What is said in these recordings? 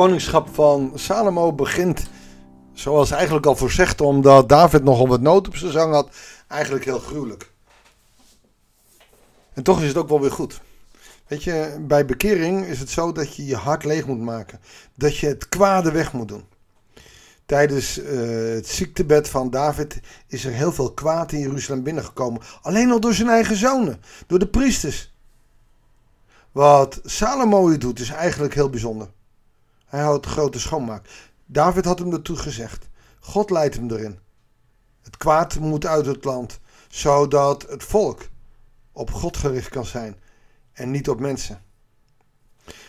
koningschap van Salomo begint, zoals eigenlijk al voorzegd, omdat David nogal wat nood op zijn zang had, eigenlijk heel gruwelijk. En toch is het ook wel weer goed. Weet je, bij bekering is het zo dat je je hart leeg moet maken. Dat je het kwade weg moet doen. Tijdens uh, het ziektebed van David is er heel veel kwaad in Jeruzalem binnengekomen. Alleen al door zijn eigen zonen, door de priesters. Wat Salomo hier doet is eigenlijk heel bijzonder. Hij houdt grote schoonmaak. David had hem ertoe gezegd. God leidt hem erin. Het kwaad moet uit het land, zodat het volk op God gericht kan zijn en niet op mensen.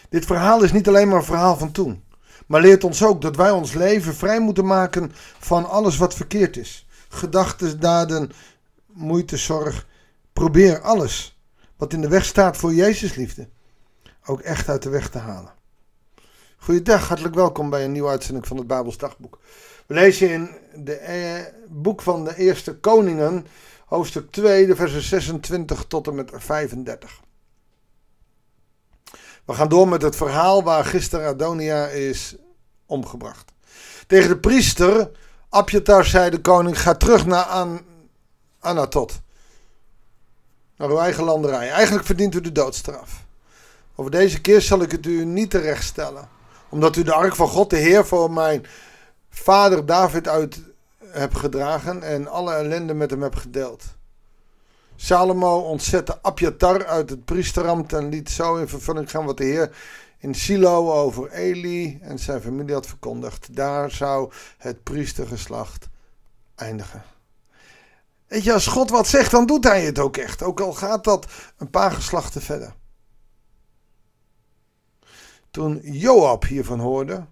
Dit verhaal is niet alleen maar een verhaal van toen, maar leert ons ook dat wij ons leven vrij moeten maken van alles wat verkeerd is. Gedachten, daden, moeite, zorg. Probeer alles wat in de weg staat voor Jezus liefde ook echt uit de weg te halen. Goeiedag, hartelijk welkom bij een nieuwe uitzending van het Bijbels Dagboek. We lezen in het eh, boek van de Eerste Koningen, hoofdstuk 2, de versen 26 tot en met 35. We gaan door met het verhaal waar gisteren Adonia is omgebracht. Tegen de priester Abjatar zei de koning: Ga terug naar An Anatot. Naar uw eigen landerij. Eigenlijk verdient u de doodstraf. Over deze keer zal ik het u niet terechtstellen. Omdat u de ark van God, de Heer, voor mijn vader David uit hebt gedragen en alle ellende met hem hebt gedeeld. Salomo ontzette Abjatar uit het priesterambt en liet zo in vervulling gaan wat de Heer in Silo over Eli en zijn familie had verkondigd. Daar zou het priestergeslacht eindigen. Weet je, als God wat zegt, dan doet hij het ook echt. Ook al gaat dat een paar geslachten verder. Toen Joab hiervan hoorde,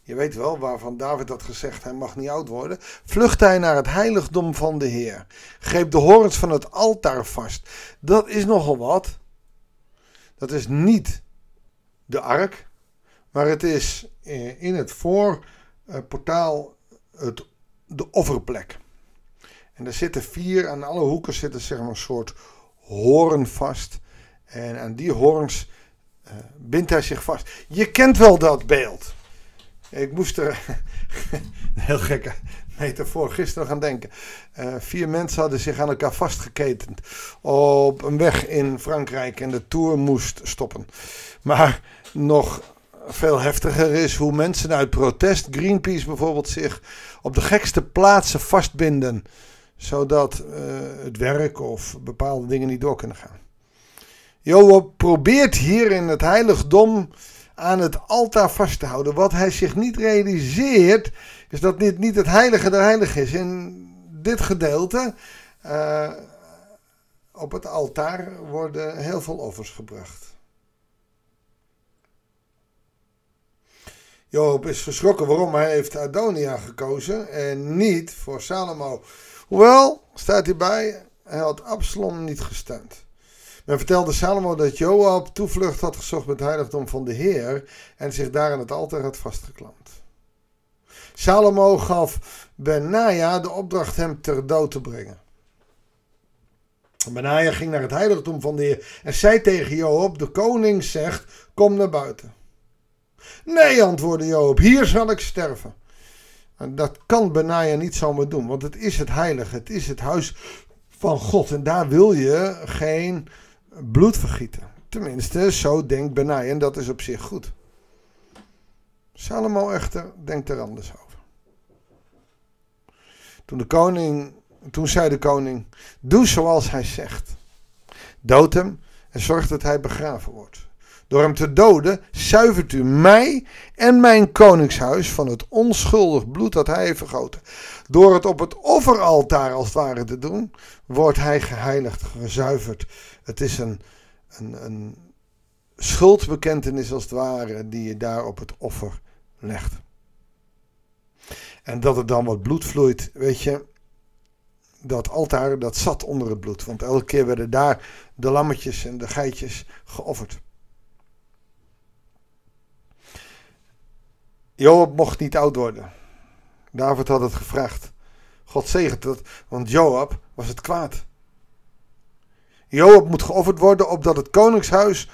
je weet wel waarvan David had gezegd, hij mag niet oud worden, vluchtte hij naar het heiligdom van de Heer, greep de horens van het altaar vast. Dat is nogal wat. Dat is niet de ark, maar het is eh, in het voorportaal het, de offerplek. En er zitten vier, aan alle hoeken zitten zeg maar een soort horen vast. En aan die horens uh, bindt hij zich vast. Je kent wel dat beeld. Ik moest er een heel gekke metafoor gisteren gaan denken. Uh, vier mensen hadden zich aan elkaar vastgeketend op een weg in Frankrijk en de tour moest stoppen. Maar nog veel heftiger is hoe mensen uit protest, Greenpeace bijvoorbeeld, zich op de gekste plaatsen vastbinden. Zodat uh, het werk of bepaalde dingen niet door kunnen gaan. Joab probeert hier in het heiligdom aan het altaar vast te houden. Wat hij zich niet realiseert, is dat dit niet het heilige der heiligen is. In dit gedeelte, uh, op het altaar, worden heel veel offers gebracht. Job is verschrokken waarom hij heeft Adonia gekozen en niet voor Salomo. Hoewel, staat hierbij, hij had Absalom niet gesteund. Men vertelde Salomo dat Joab toevlucht had gezocht met het heiligdom van de Heer en zich daar aan het altaar had vastgeklampt. Salomo gaf Benaja de opdracht hem ter dood te brengen. Benaja ging naar het heiligdom van de Heer en zei tegen Joab: De koning zegt: Kom naar buiten. Nee, antwoordde Joab, hier zal ik sterven. En dat kan Benaja niet zomaar doen, want het is het heilige, het is het huis van God. En daar wil je geen bloed vergieten. Tenminste, zo denkt Benai en dat is op zich goed. Salomo echter denkt er anders over. Toen, de koning, toen zei de koning, doe zoals hij zegt. Dood hem en zorg dat hij begraven wordt. Door hem te doden zuivert u mij en mijn koningshuis van het onschuldig bloed dat hij heeft vergoten. Door het op het offeraltaar als het ware te doen, wordt hij geheiligd, gezuiverd. Het is een, een, een schuldbekentenis als het ware die je daar op het offer legt. En dat er dan wat bloed vloeit, weet je, dat altaar dat zat onder het bloed. Want elke keer werden daar de lammetjes en de geitjes geofferd. Joab mocht niet oud worden. David had het gevraagd. God zegent het, want Joab was het kwaad. Joab moet geofferd worden opdat het koningshuis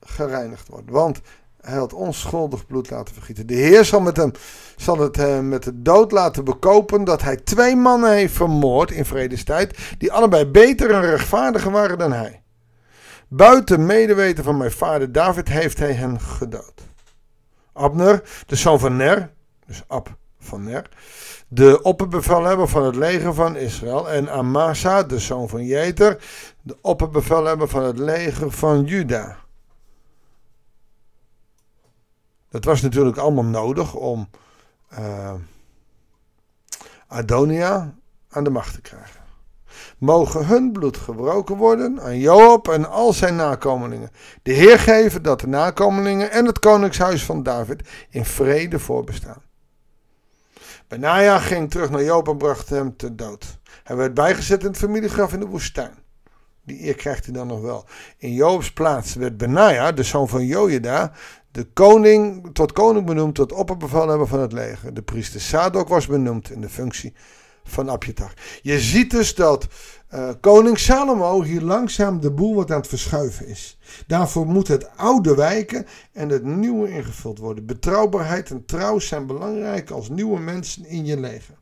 gereinigd wordt. Want Hij had onschuldig bloed laten vergieten. De Heer zal, met hem, zal het hem eh, met de dood laten bekopen dat hij twee mannen heeft vermoord in vredestijd, die allebei beter en rechtvaardiger waren dan hij. Buiten medeweten van mijn vader David heeft hij hen gedood. Abner, de zoon van Ner, dus Ab van Ner, de opperbevelhebber van het leger van Israël, en Amasa, de zoon van Jeter, de opperbevelhebber van het leger van Juda. Dat was natuurlijk allemaal nodig om uh, Adonia aan de macht te krijgen. Mogen hun bloed gebroken worden aan Joab en al zijn nakomelingen. De Heer geven dat de nakomelingen en het koningshuis van David in vrede voorbestaan. Benaja ging terug naar Joab en bracht hem te dood. Hij werd bijgezet in het familiegraf in de woestijn. Die eer krijgt hij dan nog wel. In Joobs plaats werd Benaja, de zoon van Jojeda, de koning, tot koning benoemd tot opperbevelhebber van het leger. De priester Sadok was benoemd in de functie van Abjatar. Je ziet dus dat uh, koning Salomo hier langzaam de boel wat aan het verschuiven is. Daarvoor moet het oude wijken en het nieuwe ingevuld worden. Betrouwbaarheid en trouw zijn belangrijk als nieuwe mensen in je leger.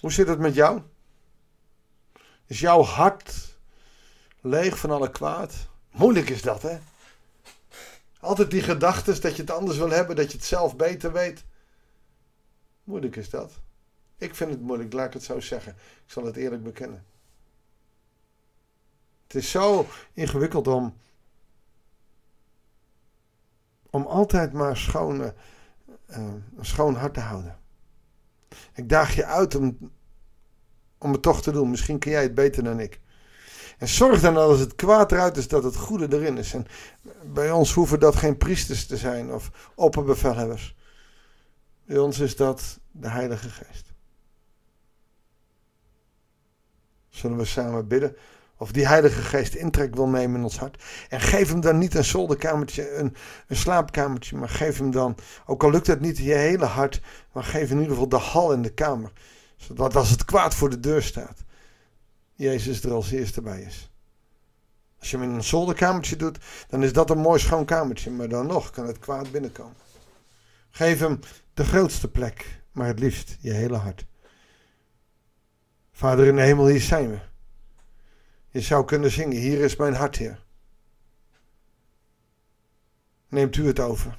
Hoe zit het met jou? Is jouw hart leeg van alle kwaad? Moeilijk is dat, hè? Altijd die gedachten dat je het anders wil hebben, dat je het zelf beter weet. Moeilijk is dat. Ik vind het moeilijk, laat ik het zo zeggen. Ik zal het eerlijk bekennen. Het is zo ingewikkeld om, om altijd maar uh, een schoon hart te houden. Ik daag je uit om, om het toch te doen. Misschien kun jij het beter dan ik. En zorg dan als het kwaad eruit is dat het goede erin is. En bij ons hoeven dat geen priesters te zijn of opperbevelhebbers. Bij ons is dat de Heilige Geest. Zullen we samen bidden? Of die Heilige Geest intrek wil nemen in ons hart. En geef hem dan niet een zolderkamertje, een, een slaapkamertje. Maar geef hem dan, ook al lukt het niet je hele hart. Maar geef in ieder geval de hal in de kamer. Zodat als het kwaad voor de deur staat. Jezus er als eerste bij is. Als je hem in een zolderkamertje doet, dan is dat een mooi schoon kamertje. Maar dan nog kan het kwaad binnenkomen. Geef hem de grootste plek, maar het liefst je hele hart. Vader in de hemel, hier zijn we. Je zou kunnen zingen, hier is mijn hart, Heer. Neemt u het over.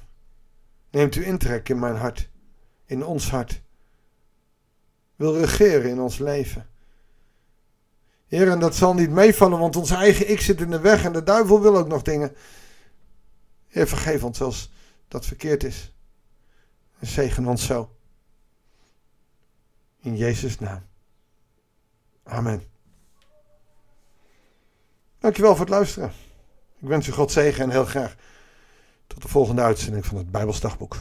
Neemt u intrek in mijn hart, in ons hart. Wil regeren in ons leven. Heer, en dat zal niet meevallen, want ons eigen ik zit in de weg en de duivel wil ook nog dingen. Heer, vergeef ons als dat verkeerd is. En zegen ons zo. In Jezus' naam. Amen. Dankjewel voor het luisteren. Ik wens u God zegen en heel graag tot de volgende uitzending van het Bijbelsdagboek.